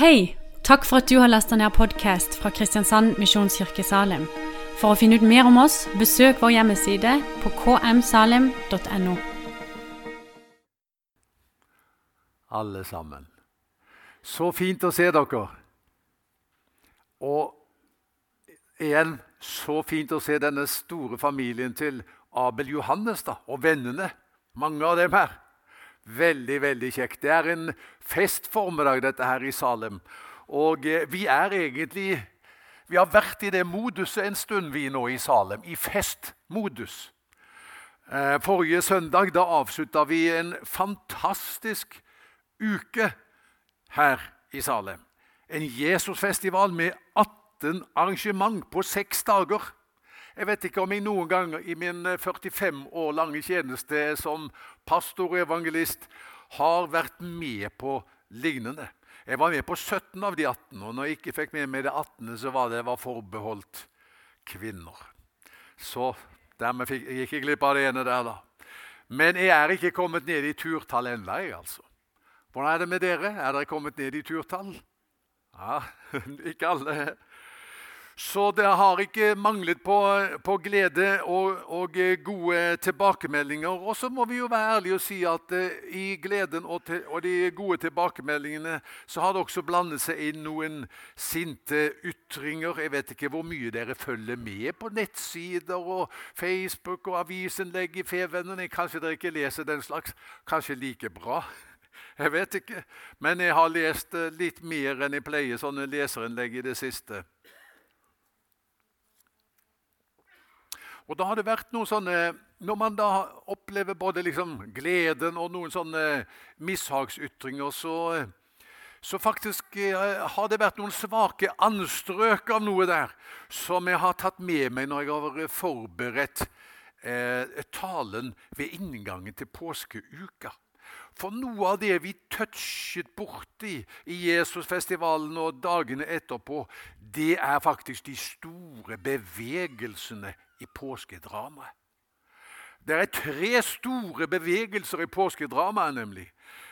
Hei! Takk for at du har lasta ned podkast fra Kristiansand Misjonskirke Salim. For å finne ut mer om oss, besøk vår hjemmeside på kmsalim.no. alle sammen. Så fint å se dere. Og igjen så fint å se denne store familien til Abel Johannes da, og vennene. Mange av dem her. Veldig, veldig kjekt. Det er en festformiddag dette her i Salem. Og eh, vi er egentlig Vi har vært i det moduset en stund, vi nå i Salem. I festmodus. Eh, forrige søndag da avslutta vi en fantastisk uke her i Salem. En Jesusfestival med 18 arrangement på seks dager. Jeg vet ikke om jeg noen gang i min 45 år lange tjeneste som pastor og evangelist har vært med på lignende. Jeg var med på 17 av de 18, og når jeg ikke fikk med meg det 18., så var det var forbeholdt kvinner. Så dermed fikk, jeg gikk jeg glipp av det ene der, da. Men jeg er ikke kommet ned i turtall ennå, jeg, altså. Hvordan er det med dere? Er dere kommet ned i turtall? Ja, ikke alle. Så det har ikke manglet på, på glede og, og, gode tilbakemeldinger. Og så må vi jo være ærlige og si at uh, i gleden og, til, og, de gode tilbakemeldingene så har det også blandet seg inn noen sinte ytringer. Jeg vet ikke hvor mye dere følger med på nettsider og Facebook og avisinnlegg i Fevennen. Kanskje dere ikke leser den slags. Kanskje like bra. Jeg vet ikke. Men jeg har lest eh, litt mer enn jeg pleier sånne leserinnlegg i det siste. Og da har det vært noen sånne, Når man da opplever både liksom gleden og noen sånne mishagsytringer, så, så faktisk eh, har det vært noen svake anstrøk av noe der som jeg har tatt med meg når jeg har forberedt eh, talen ved inngangen til påskeuka. For noe av det vi touchet borti i Jesusfestivalen og dagene etterpå, det er faktisk de store bevegelsene i påskedramaet. Det er tre store bevegelser i påskedramaet, nemlig.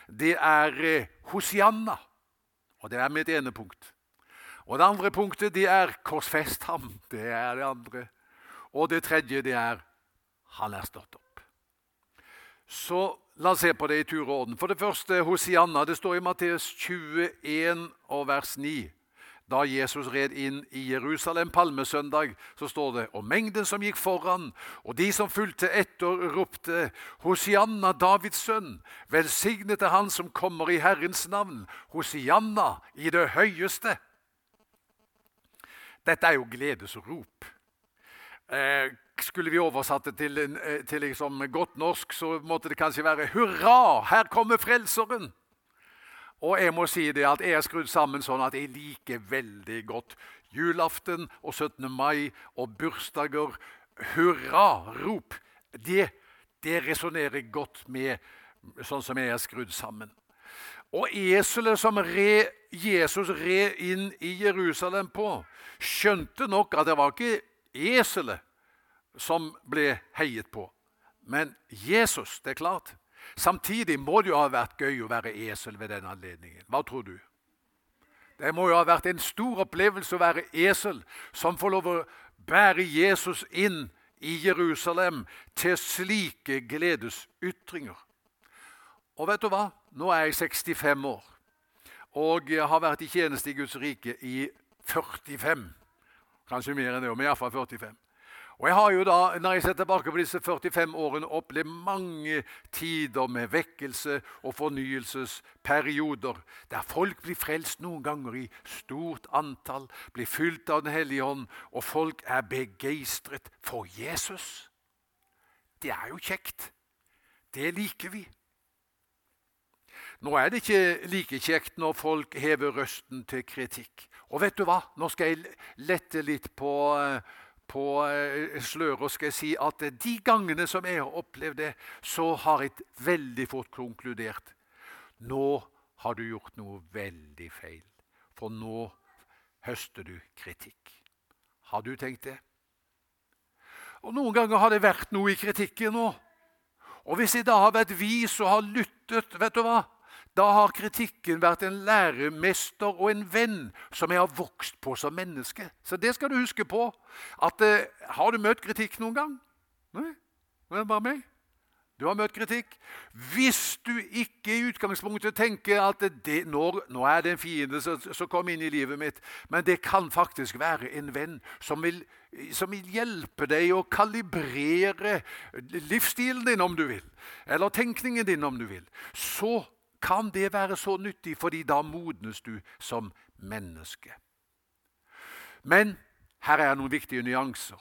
Det er eh, Hosianna, og det er mitt ene punkt. Og Det andre punktet det er korsfest ham. Det er det andre. Og det tredje det er han er stått opp. Så la oss se på det i tur og orden. For det første Hosianna. Det står i Matteus 21 og vers 9. Da Jesus red inn i Jerusalem palmesøndag, så står det og mengden som gikk foran, og de som fulgte etter, ropte Hosianna, Davids sønn, velsignet er han som kommer i Herrens navn, Hosianna i det høyeste. Dette er jo gledesrop. Eh, skulle vi oversatt det til, eh, til liksom godt norsk, så måtte det kanskje være Hurra, her kommer Frelseren! Og jeg må si det at jeg er skrudd sammen sånn at jeg liker veldig godt julaften og 17. mai og bursdager. Hurra-rop. Det, det resonnerer godt med sånn som jeg er skrudd sammen. Og eselet som re, Jesus red inn i Jerusalem på, skjønte nok at det var ikke eselet som ble heiet på, men Jesus. Det er klart. Samtidig må det jo ha vært gøy å være esel ved den anledningen. Hva tror du? Det må jo ha vært en stor opplevelse å være esel som får lov å bære Jesus inn i Jerusalem til slike gledesytringer. Og vet du hva? Nå er jeg 65 år, og jeg har vært i tjeneste i Guds rike i 45. Kanskje mer enn det, men iallfall 45. Og jeg har jo da, Når jeg ser tilbake på disse 45 årene, opplevd mange tider med vekkelse og fornyelsesperioder, der folk blir frelst noen ganger i stort antall, blir fylt av Den hellige ånd, og folk er begeistret for Jesus. Det er jo kjekt. Det liker vi. Nå er det ikke like kjekt når folk hever røsten til kritikk. Og vet du hva? Nå skal jeg lette litt på uh, på eh, sløret skal jeg si at de gangene som jeg har opplevd det, så har jeg veldig fort konkludert. Nå har du gjort noe veldig feil, for nå høster du kritikk. Har du tenkt det? Og Noen ganger har det vært noe i kritikken nå. Og hvis jeg da har vært vis og har lyttet vet du hva, da har kritikken vært en læremester og en venn som jeg har vokst på som menneske. Så det skal du huske på. At, eh, har du møtt kritikk noen gang? Nei? Det er bare meg. Du har møtt kritikk. Hvis du ikke i utgangspunktet tenker at det, nå, nå, er det en fiende som kom inn i livet mitt, men det kan faktisk være en venn som vil, som vil hjelpe deg å kalibrere livsstilen din, om du vil, eller tenkningen din, om du vil, så kan det være så nyttig, fordi da modnes du som menneske. Men her er noen viktige nyanser.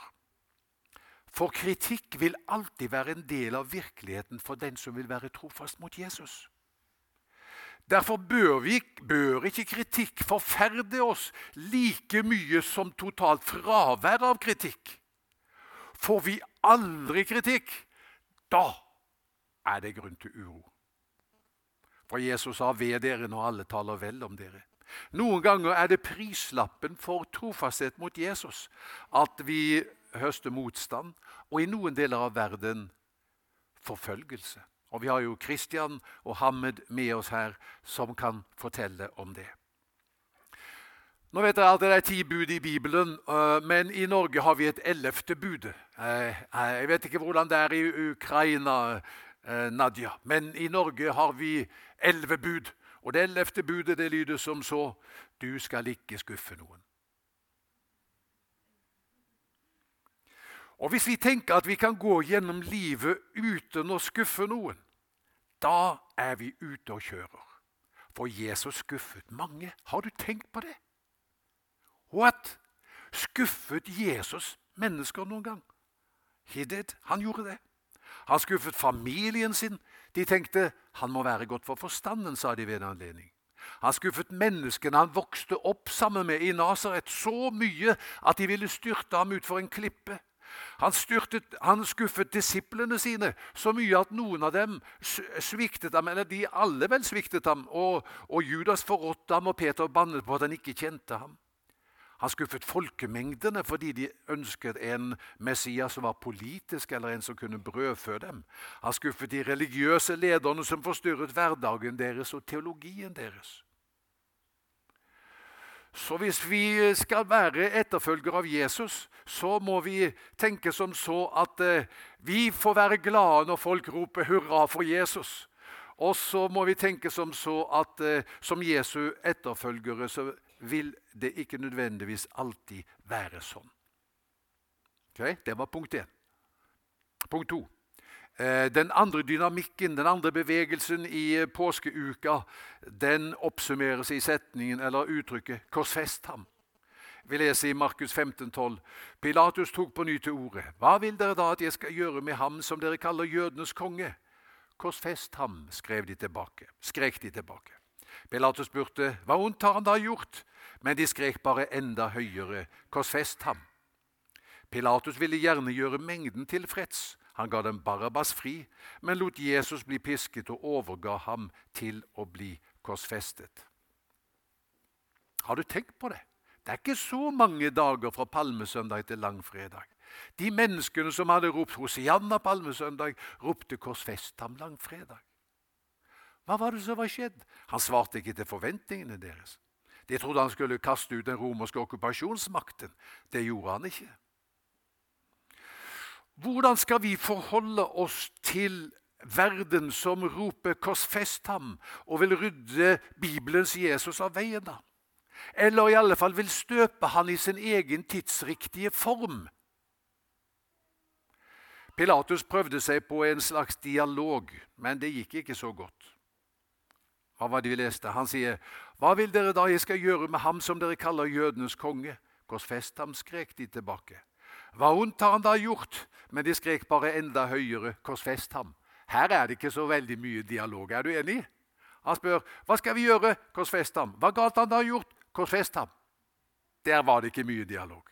For kritikk vil alltid være en del av virkeligheten for den som vil være trofast mot Jesus. Derfor bør, vi, bør ikke kritikk forferde oss like mye som totalt fravær av kritikk. Får vi aldri kritikk, da er det grunn til uro. For Jesus sa 'ved dere når alle taler vel om dere'. Noen ganger er det prislappen for trofasthet mot Jesus at vi høster motstand, og i noen deler av verden forfølgelse. Og Vi har jo Kristian og Hammed med oss her, som kan fortelle om det. Nå vet dere at det er ti bud i Bibelen, øh, men i Norge har vi et ellevte bud. Øh, jeg vet ikke hvordan det er i Ukraina, Nadia, men i Norge har vi elleve bud. Og det ellevte budet det lyder som så Du skal ikke skuffe noen. Og Hvis vi tenker at vi kan gå gjennom livet uten å skuffe noen, da er vi ute og kjører. For Jesus skuffet mange. Har du tenkt på det? What? Skuffet Jesus mennesker noen gang? He did. Han gjorde det. Han skuffet familien sin. De tenkte han må være godt for forstanden, sa de ved en anledning. Han skuffet menneskene han vokste opp sammen med i Nasaret, så mye at de ville styrte ham utfor en klippe. Han, styrtet, han, skuffet disiplene sine så mye at noen av dem sviktet ham, eller de alle vel sviktet ham. Og, og Judas forrådte ham, og Peter bannet på at han ikke kjente ham. Han skuffet folkemengdene fordi de ønsket en Messias som var politisk, eller en som kunne brødfø dem. Han skuffet de religiøse lederne som forstyrret hverdagen deres og teologien deres. Så hvis vi skal være etterfølgere av Jesus, så må vi tenke som så at eh, vi får være glade når folk roper 'hurra for Jesus'. Og så må vi tenke som så at eh, som Jesu etterfølgere så vil det ikke nødvendigvis alltid være sånn. Okay? Det var punkt én. Punkt to. Eh, den andre dynamikken, den andre bevegelsen i påskeuka, den oppsummeres i setningen eller uttrykket 'korsfest ham'. Vi leser i Markus 15, 12. Pilatus tok på ny til ordet. Hva vil dere da at jeg skal gjøre med ham som dere kaller jødenes konge? Korsfest ham, skrev de tilbake, skrek de tilbake. Pilatus spurte, hva ondt har han da gjort? Men de skrek bare enda høyere, korsfest ham. Pilatus ville gjerne gjøre mengden tilfreds. Han ga dem Barabbas fri, men lot Jesus bli pisket og overga ham til å bli korsfestet. Har du tenkt på det? Det er ikke så mange dager fra palmesøndag til langfredag. De menneskene som hadde ropt Hosianna palmesøndag, ropte 'korsfest ham langfredag'. Hva var det som var skjedd? Han svarte ikke til forventningene deres. De trodde han skulle kaste ut den romerske okkupasjonsmakten. Det gjorde han ikke. Hvordan skal vi forholde oss til verden som roper 'korsfest ham' og vil rydde Bibelens Jesus av veien? da? Eller i alle fall vil støpe han i sin egen tidsriktige form? Pilatus prøvde seg på en slags dialog, men det gikk ikke så godt. Hva var det vi leste? Han sier, 'Hva vil dere da jeg skal gjøre med ham som dere kaller jødenes konge?' Korsfest ham, skrek de tilbake. Hva ondt har han da gjort? Men de skrek bare enda høyere, korsfest ham. Her er det ikke så veldig mye dialog. Er du enig? Han spør hva skal vi gjøre? Korsfest ham. Hva galt han da gjort? Korsfest ham. Der var det ikke mye dialog.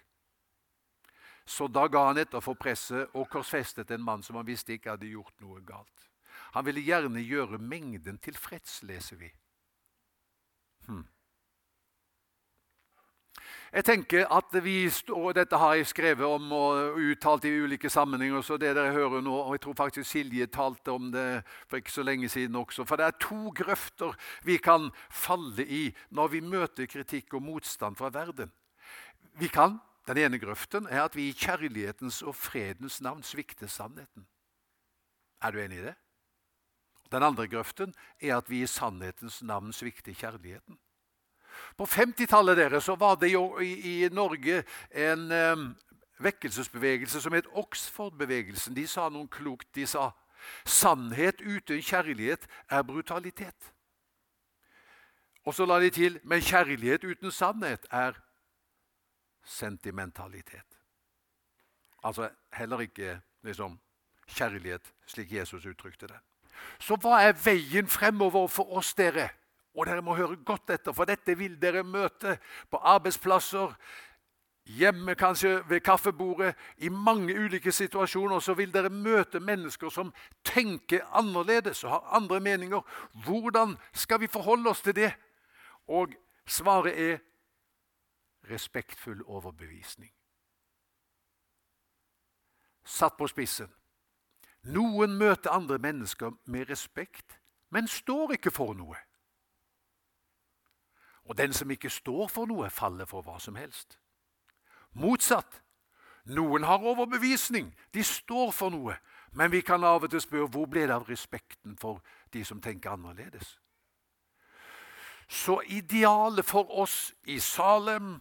Så da ga han etter for presset og korsfestet en mann som han visste ikke hadde gjort noe galt. Han ville gjerne gjøre mengden tilfreds, leser vi. Hmm. Jeg tenker at vi, og Dette har jeg skrevet om og uttalt i ulike sammenhenger. så det dere hører nå, og Jeg tror faktisk Silje talte om det for ikke så lenge siden også. For det er to grøfter vi kan falle i når vi møter kritikk og motstand fra verden. Vi kan, Den ene grøften er at vi i kjærlighetens og fredens navn svikter sannheten. Er du enig i det? Den andre grøften er at vi i sannhetens navn svikter kjærligheten. På 50-tallet deres var det jo i, i Norge en eh, vekkelsesbevegelse som het Oxford-bevegelsen. De sa noe klokt. De sa sannhet uten kjærlighet er brutalitet. Og så la de til men kjærlighet uten sannhet er sentimentalitet. Altså heller ikke liksom, kjærlighet, slik Jesus uttrykte det. Så hva er veien fremover for oss, dere? Og dere må høre godt etter, for dette vil dere møte på arbeidsplasser, hjemme kanskje ved kaffebordet. I mange ulike situasjoner så vil dere møte mennesker som tenker annerledes og har andre meninger. Hvordan skal vi forholde oss til det? Og svaret er respektfull overbevisning. Satt på spissen. Noen møter andre mennesker med respekt, men står ikke for noe. Og den som ikke står for noe, faller for hva som helst. Motsatt. Noen har overbevisning, de står for noe, men vi kan av og til spørre hvor ble det av respekten for de som tenker annerledes? Så idealet for oss i Salem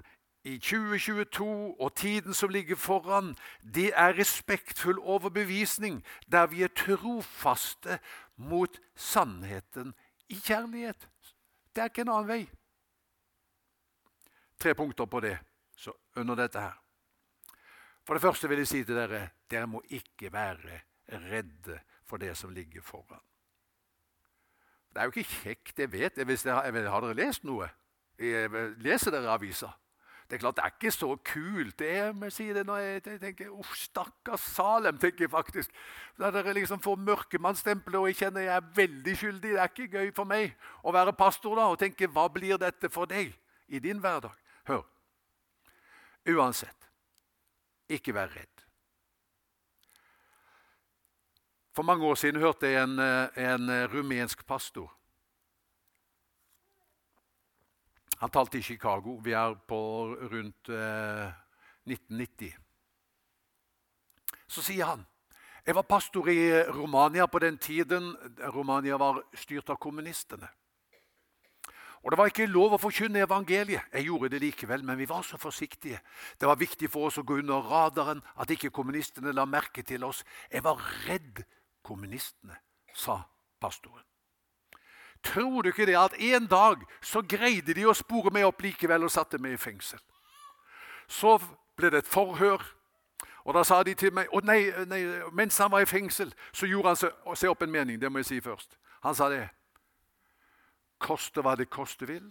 i 2022 og tiden som ligger foran, det er respektfull overbevisning, der vi er trofaste mot sannheten i kjærlighet. Det er ikke en annen vei tre punkter på det under dette her. For det første vil jeg si til dere dere må ikke være redde for det som ligger foran. Det er jo ikke kjekt, jeg vet dere, Har dere lest noe? Leser dere avisa? Det er klart det er ikke så kult. det er, jeg sier det når jeg tenker uff, stakkars Salem, tenker jeg faktisk. Da dere liksom får mørkemannstempelet, og jeg kjenner jeg er veldig skyldig. Det er ikke gøy for meg å være pastor da og tenke hva blir dette for deg i din hverdag? Hør. Uansett, ikke vær redd. For mange år siden hørte jeg en, eh, en eh, rumensk pastor. Han talte i Chicago. Vi er på rundt eh, 1990. Så sier han Jeg var pastor i Romania på den tiden Romania var styrt av kommunistene. Og Det var ikke lov å forkynne evangeliet. Jeg gjorde det likevel, men vi var så forsiktige. Det var viktig for oss å gå under radaren, at ikke kommunistene la merke til oss. Jeg var redd kommunistene, sa pastoren. Tror du ikke det at en dag så greide de å spore meg opp likevel og satte meg i fengsel? Så ble det et forhør, og da sa de til meg Å nei, nei, Mens han var i fengsel, så gjorde han seg, opp en mening. Det må jeg si først. Han sa det koste hva det koste vil.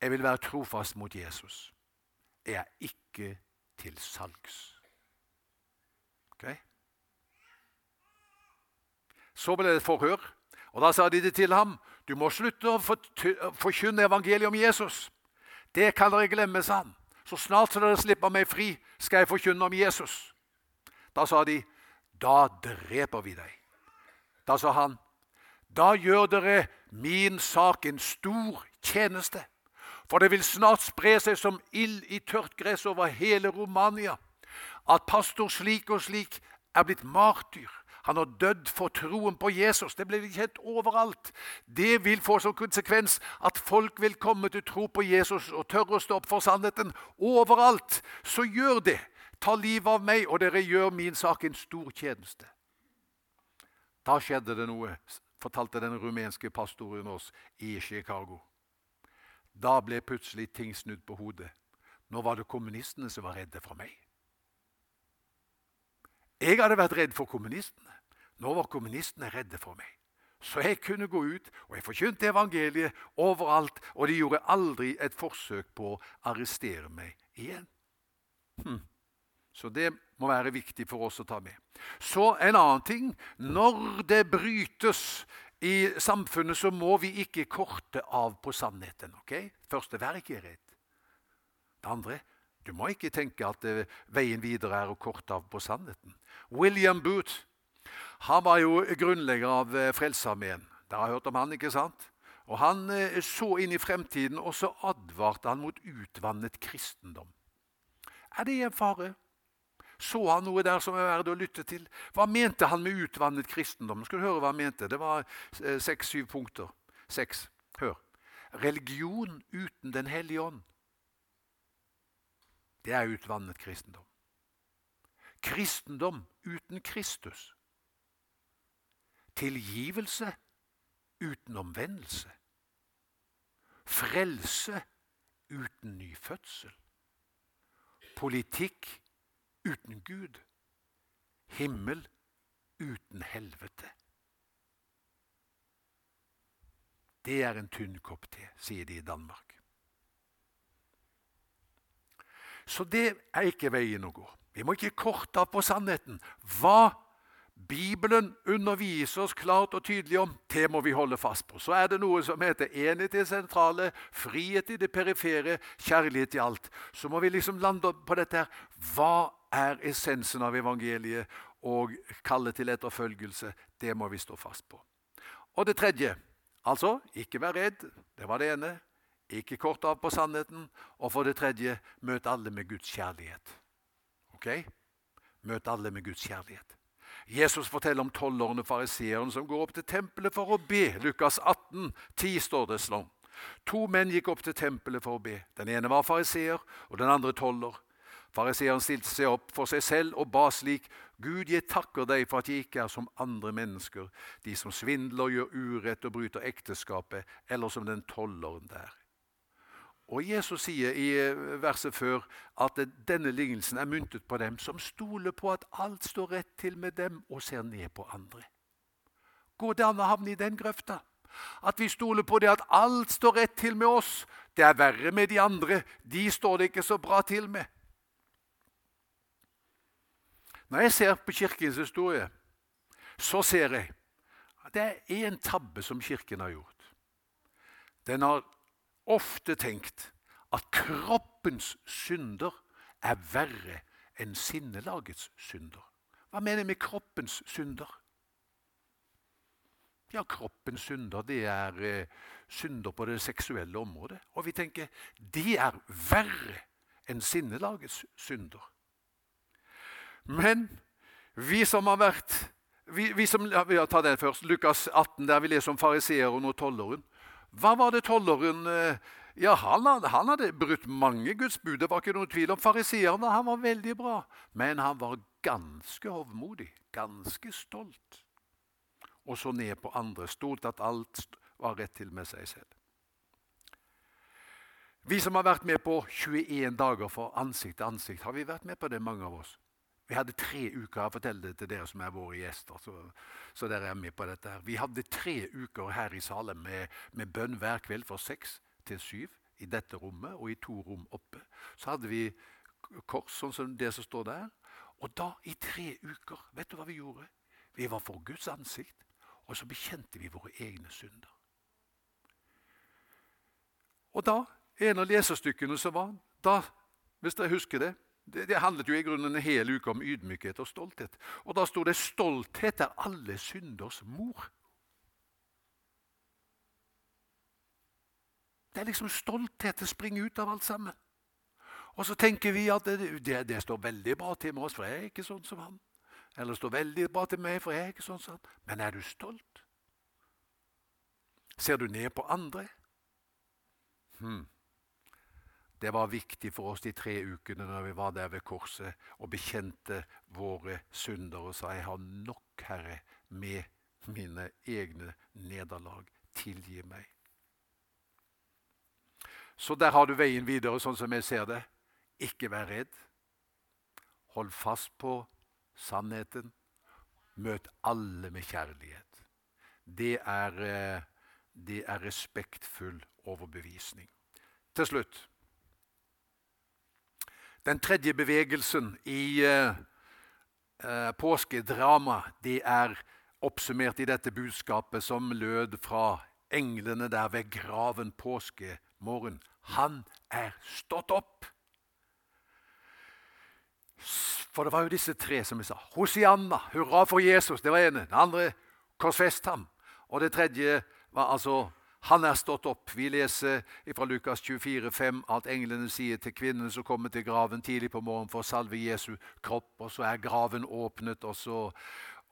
Jeg vil være trofast mot Jesus. Jeg er ikke til salgs. Okay? Så ble det et forhør, og da sa de det til ham. Du må slutte å forkynne evangeliet om Jesus. Det kan dere glemme, sa han. Så snart dere slipper meg fri, skal jeg forkynne om Jesus. Da sa de, da dreper vi deg. Da sa han, da gjør dere min sak en stor tjeneste. For det vil snart spre seg som ild i tørt gress over hele Romania at pastor slik og slik er blitt martyr. Han har dødd for troen på Jesus. Det blir kjent overalt. Det vil få som konsekvens at folk vil komme til tro på Jesus og tørre å stå opp for sannheten overalt. Så gjør det. Ta livet av meg, og dere gjør min sak en stor tjeneste. Da skjedde det noe fortalte den rumenske pastoren oss i Chicago. Da ble plutselig ting snudd på hodet. Nå var det kommunistene som var redde for meg. Jeg hadde vært redd for kommunistene. Nå var kommunistene redde for meg. Så jeg kunne gå ut, og jeg forkynte evangeliet overalt, og de gjorde aldri et forsøk på å arrestere meg igjen. Hm. Så det må være viktig for oss å ta med. Så en annen ting. Når det brytes i samfunnet, så må vi ikke korte av på sannheten. ok? Første, vær ikke redd. Det andre du må ikke tenke at eh, veien videre er å korte av på sannheten. William Booth han var jo grunnlegger av eh, Frelsesarmeen. Dere har hørt om han, ikke sant? Og Han eh, så inn i fremtiden, og så advarte han mot utvannet kristendom. Er det en fare? Så han noe der som er verdt å lytte til? Hva mente han med utvannet kristendom? Skal du høre hva han mente? Det var seks-syv punkter. Seks. Hør. Religion uten Den hellige ånd det er utvannet kristendom. Kristendom uten Kristus. Tilgivelse uten omvendelse. Frelse uten ny fødsel. Politikk uten Gud. Himmel uten helvete. Det er en tynn kopp te, sier de i Danmark. Så det er ikke veien å gå. Vi må ikke korte av på sannheten. Hva Bibelen underviser oss klart og tydelig om, det må vi holde fast på. Så er det noe som heter enhet i det sentrale, frihet i det perifere, kjærlighet i alt. Så må vi liksom lande på dette her. Hva er essensen av evangeliet og kallet til etterfølgelse? Det må vi stå fast på. Og det tredje, altså ikke vær redd. Det var det ene. Ikke kort av på sannheten. Og for det tredje, møt alle med Guds kjærlighet. Ok? Møt alle med Guds kjærlighet. Jesus forteller om tolleren og fariseeren som går opp til tempelet for å be. Lukas 18, 10 står det sånn. To menn gikk opp til tempelet for å be. Den ene var fariseer, og den andre toller. Fariseeren stilte seg opp for seg selv og ba slik.: Gud, jeg takker deg for at jeg ikke er som andre mennesker, de som svindler, gjør urett og bryter ekteskapet, eller som den tolleren der. Og Jesus sier i eh, verset før at denne lignelsen er myntet på dem som stoler på at alt står rett til med dem, og ser ned på andre. Går det an å havne i den grøfta? At vi stoler på det at alt står rett til med oss. Det er verre med de andre. De står det ikke så bra til med. Når jeg ser på Kirkens historie, så ser jeg at det er én tabbe som Kirken har gjort. Den har ofte tenkt at kroppens synder er verre enn sinnelagets synder. Hva mener jeg med kroppens synder? Ja, kroppens synder det er eh, synder på det seksuelle området. Og vi tenker de er verre enn sinnelagets synder. Men vi som har vært vi, vi som, ja, Ta den først. Lukas 18, der vi leser om fariseeren og tolleren. Hva var det tolleren eh, Ja, han, han hadde brutt mange Guds bud. Det var ikke noen tvil om fariseerne. Han var veldig bra. Men han var ganske hovmodig, ganske stolt. Og så ned på andre. Stolt at alt var rett til med seg selv. Vi som har vært med på 21 dager for ansikt til ansikt, har vi vært med på det, mange av oss? Vi hadde tre uker jeg forteller det til dere som er våre gjester. så, så dere er med på dette. her. Vi hadde tre uker her i Salem med, med bønn hver kveld fra seks til syv i dette rommet og i to rom oppe. Så hadde vi kors, sånn som det som står der. Og da, i tre uker, vet du hva vi gjorde? Vi var for Guds ansikt, og så bekjente vi våre egne synder. Og da, en av lesestykkene som var da, Hvis dere husker det det, det, handlet jo i grunnen en hel uke om ydmykhet og stolthet. Og da sto det 'stolthet er alle synders mor'. Det er liksom stolthet Det springer ut av alt sammen. Og så tenker vi at det, det, det, står veldig bra til med oss, for jeg er ikke sånn som han. Eller det står veldig bra til meg, for jeg er ikke sånn som han. Men er du stolt? Ser du ned på andre? Hmm. Det var viktig for oss de tre ukene når vi var der ved korset og bekjente våre synder og sa jeg har nok, Herre, med mine egne nederlag. Tilgi meg. Så der har du veien videre, sånn som jeg ser det. Ikke vær redd. Hold fast på sannheten. Møt alle med kjærlighet. Det er, eh, det er respektfull overbevisning. Til slutt den tredje bevegelsen i eh, eh påskedramaet, det er oppsummert i dette budskapet som lød fra englene der ved graven påskemorgen. Han er stått opp! For det var jo disse tre som vi sa. Hosianna, hurra for Jesus, det var ene. Det andre, korsfest ham. Og det tredje var altså han er stått opp. Vi leser fra Lukas 24, 5 at englene sier til kvinnen som kommer til graven tidlig på morgenen for å salve Jesu kropp, og så er graven åpnet, og, så,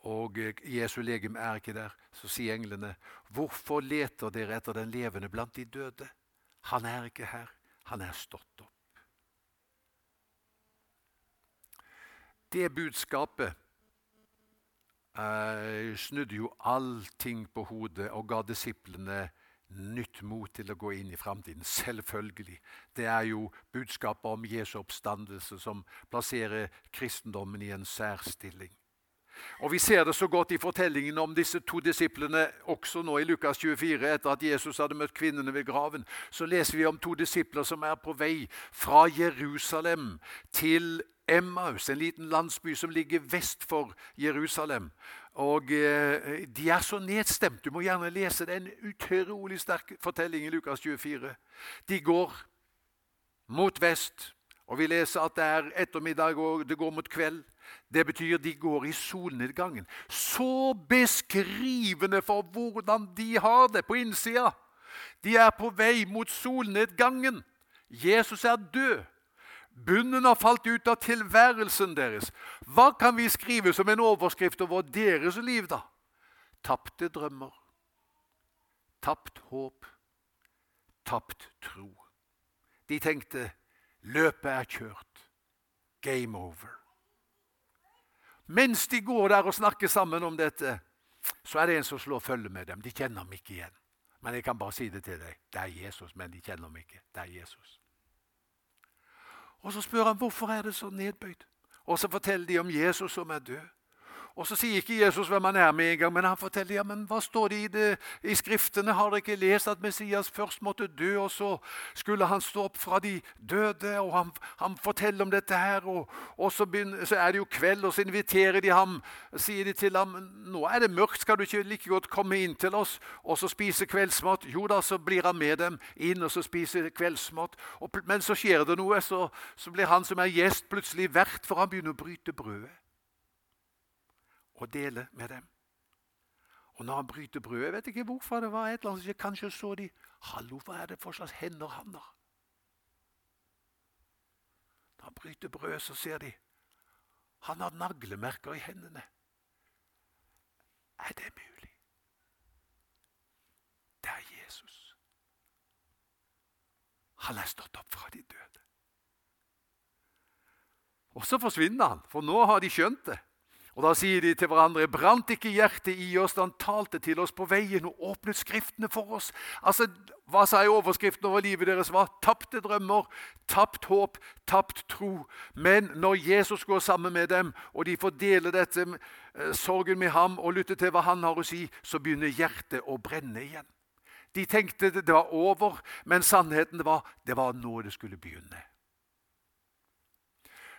og Jesu legeme er ikke der. Så sier englene, 'Hvorfor leter dere etter den levende blant de døde?' Han er ikke her. Han er stått opp. Det budskapet eh, snudde jo allting på hodet og ga disiplene nytt mot til å gå inn i framtiden. Selvfølgelig. Det er jo budskapet om Jesu oppstandelse som plasserer kristendommen i en særstilling. Og Vi ser det så godt i fortellingen om disse to disiplene også nå i Lukas 24. Etter at Jesus hadde møtt kvinnene ved graven, så leser vi om to disipler som er på vei fra Jerusalem til Emmaus, en liten landsby som ligger vest for Jerusalem. Og eh, De er så nedstemt. Du må gjerne lese det. En utrolig sterk fortelling i Lukas 24. De går mot vest, og vi leser at det er ettermiddag og det går mot kveld. Det betyr de går i solnedgangen. Så beskrivende for hvordan de har det på innsida. De er på vei mot solnedgangen. Jesus er død. Bunnen har falt ut av tilværelsen deres. Hva kan vi skrive som en overskrift over deres liv, da? Tapte drømmer, tapt håp, tapt tro. De tenkte løpet er kjørt. Game over. Mens de går der og snakker sammen om dette, så er det en som slår følge med dem. De kjenner ham ikke igjen. Men jeg kan bare si det til deg. Det er Jesus, men de kjenner ham ikke. Det er Jesus. Og Så spør han hvorfor er det så nedbøyd. Og så forteller de om Jesus som er død. Og Så sier ikke Jesus hvem han er med en gang, men han forteller ja, men hva står det i, det, i Skriftene. Har dere ikke lest at Messias først måtte dø, og så skulle han stå opp fra de døde? og Han, han forteller om dette her, og, og så, begynner, så, er det jo kveld, og så inviterer de ham. sier de til ham nå er det mørkt, skal du ikke like godt komme inn til oss og så spise kveldsmat? Jo da, så blir han med dem inn og så spiser kveldsmat. Og, men så skjer det noe, så, så blir han som er gjest, plutselig vert, for han begynner å bryte brødet og dele med dem. Og når han bryter brødet Jeg vet ikke hvorfor det var et eller annet, Kanskje så de Hallo, hva er det for slags hender han har? Når han bryter brødet, så ser de han har naglemerker i hendene. Er det mulig? Det er Jesus. Han er stått opp fra de døde. Og så forsvinner han, for nå har de skjønt det. Og Da sier de til hverandre brant ikke hjertet i oss da han talte til oss på veien og åpnet Skriftene for oss. Altså, Hva sa jeg overskriften over livet deres? var Tapte drømmer, tapt håp, tapt tro. Men når Jesus går sammen med dem, og de får dele dette eh, sorgen med ham og lytte til hva han har å si, så begynner hjertet å brenne igjen. De tenkte det var over, men sannheten var det var nå det skulle begynne.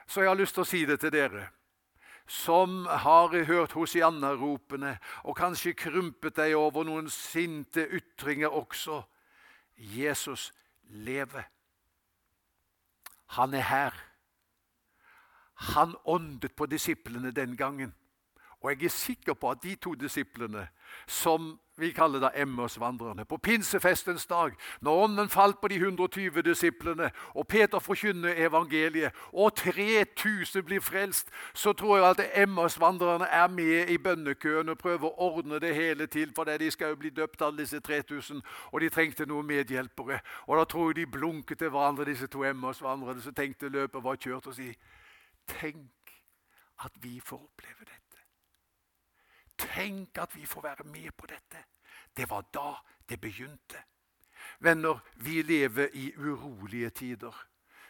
Så jeg har lyst til å si det til dere som har hørt Hosianna-ropene og kanskje krympet deg over noen sinte ytringer også. Jesus lever. Han er her. Han åndet på disiplene den gangen. Og jeg er sikker på at de to disiplene som vi kaller det Emmausvandrerne. På pinsefestens dag, når ånden falt på de 120 disiplene, og Peter forkynner evangeliet, og 3000 blir frelst, så tror jeg at Emmaus-vandrerne er med i bønnekøen og prøver å ordne det hele til, for de skal jo bli døpt, alle disse 3000, og de trengte noen medhjelpere. Og da tror jeg de blunket til hverandre, disse to Emmaus-vandrerne, som tenkte løpet var kjørt, og si Tenk at vi får oppleve det. Tenk at vi får være med på dette. Det var da det begynte. Venner, vi lever i urolige tider.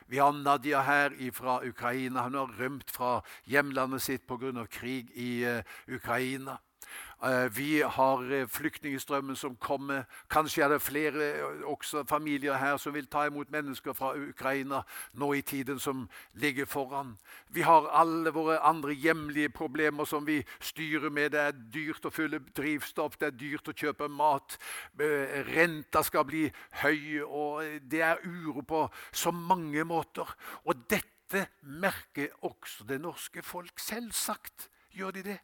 Vi har Nadia her fra Ukraina. Hun har rømt fra hjemlandet sitt pga. krig i uh, Ukraina. Eh, vi har eh, flyktningstrømmen som kommer. Kanskje er det flere eh, også familier her som vil ta imot mennesker fra Ukraina nå i tiden som ligger foran. Vi har alle våre andre hjemlige problemer som vi styrer med. Det er dyrt å fylle drivstoff, det er dyrt å kjøpe mat. Renta skal bli høy, og det er uro på så mange måter. Og dette merker også det norske folk. Selvsagt gjør de det.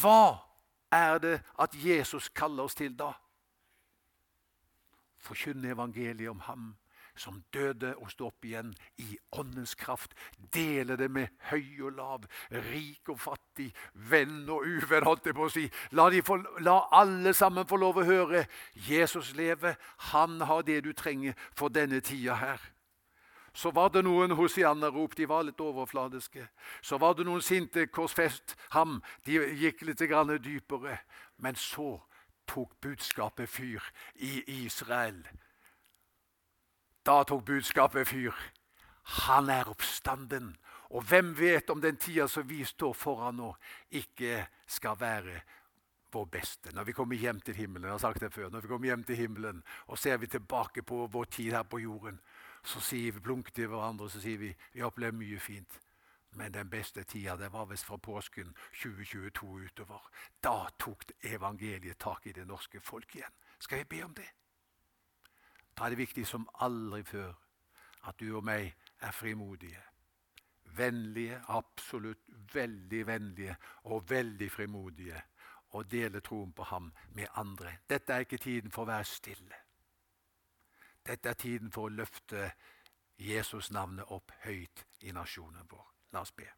Hva er det at Jesus kaller oss til da? Forkynne evangeliet om ham som døde og sto opp igjen i åndens kraft. Dele det med høy og lav, rik og fattig, venn og uvenn, holdt jeg på å si. La, få, la, alle sammen få lov å høre. Jesus lever. Han har det du trenger for denne tida her. Så var det noen hosiannerrop, de var litt overfladiske. Så var det noen sinte korsfest ham, de gikk litt dypere. Men så tok budskapet fyr i Israel. Da tok budskapet fyr. Han er oppstanden. Og hvem vet om den tida som vi står foran nå, ikke skal være vår beste. Når vi kommer hjem til himmelen, jeg har sagt det før, når vi kommer hjem til himmelen og ser vi tilbake på vår tid her på jorden, så sier vi plunk til hverandre så sier vi vi opplever mye fint. Men den beste tida det var visst fra påsken 2022 utover. Da tok evangeliet tak i det norske folk igjen. Skal jeg be om det? Da er det viktig som aldri før at du og meg er frimodige. Vennlige, absolutt veldig vennlige og veldig frimodige. Og dele troen på ham med andre. Dette er ikke tiden for å være stille. Dette er tiden for å løfte Jesus-navnet opp høyt i nasjonen vår. La oss be.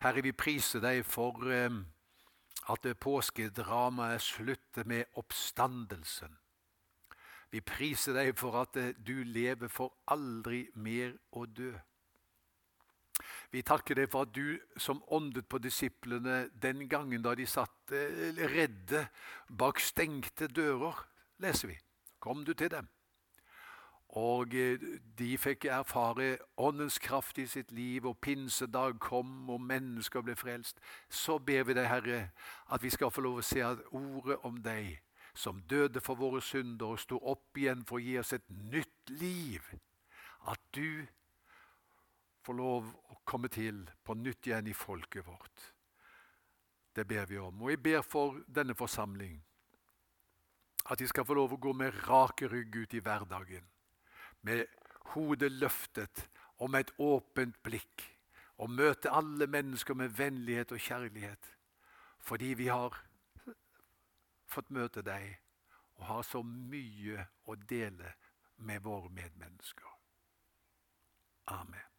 Herre, vi priser deg for eh, at påskedramaet slutter med oppstandelsen. Vi priser deg for at du lever for aldri mer å dø. Vi takker deg for at du som åndet på disiplene den gangen da de satt eh, redde bak stengte dører, leser vi. Kom du til dem. Og eh, de fikk erfare åndens kraft i sitt liv, og pinsedag kom, og mennesker ble frelst. Så ber vi deg, Herre, at vi skal få lov å se at ordet om deg, som døde for våre synder og sto opp igjen for å gi oss et nytt liv, at du får lov å komme til på nytt igjen i folket vårt. Det ber vi om. Og jeg ber for denne forsamling at de skal få lov å gå med rake rygg ut i hverdagen med hodet løftet og med et åpent blikk, og møte alle mennesker med vennlighet og kjærlighet, fordi vi har fått møte deg og har så mye å dele med våre medmennesker. Amen.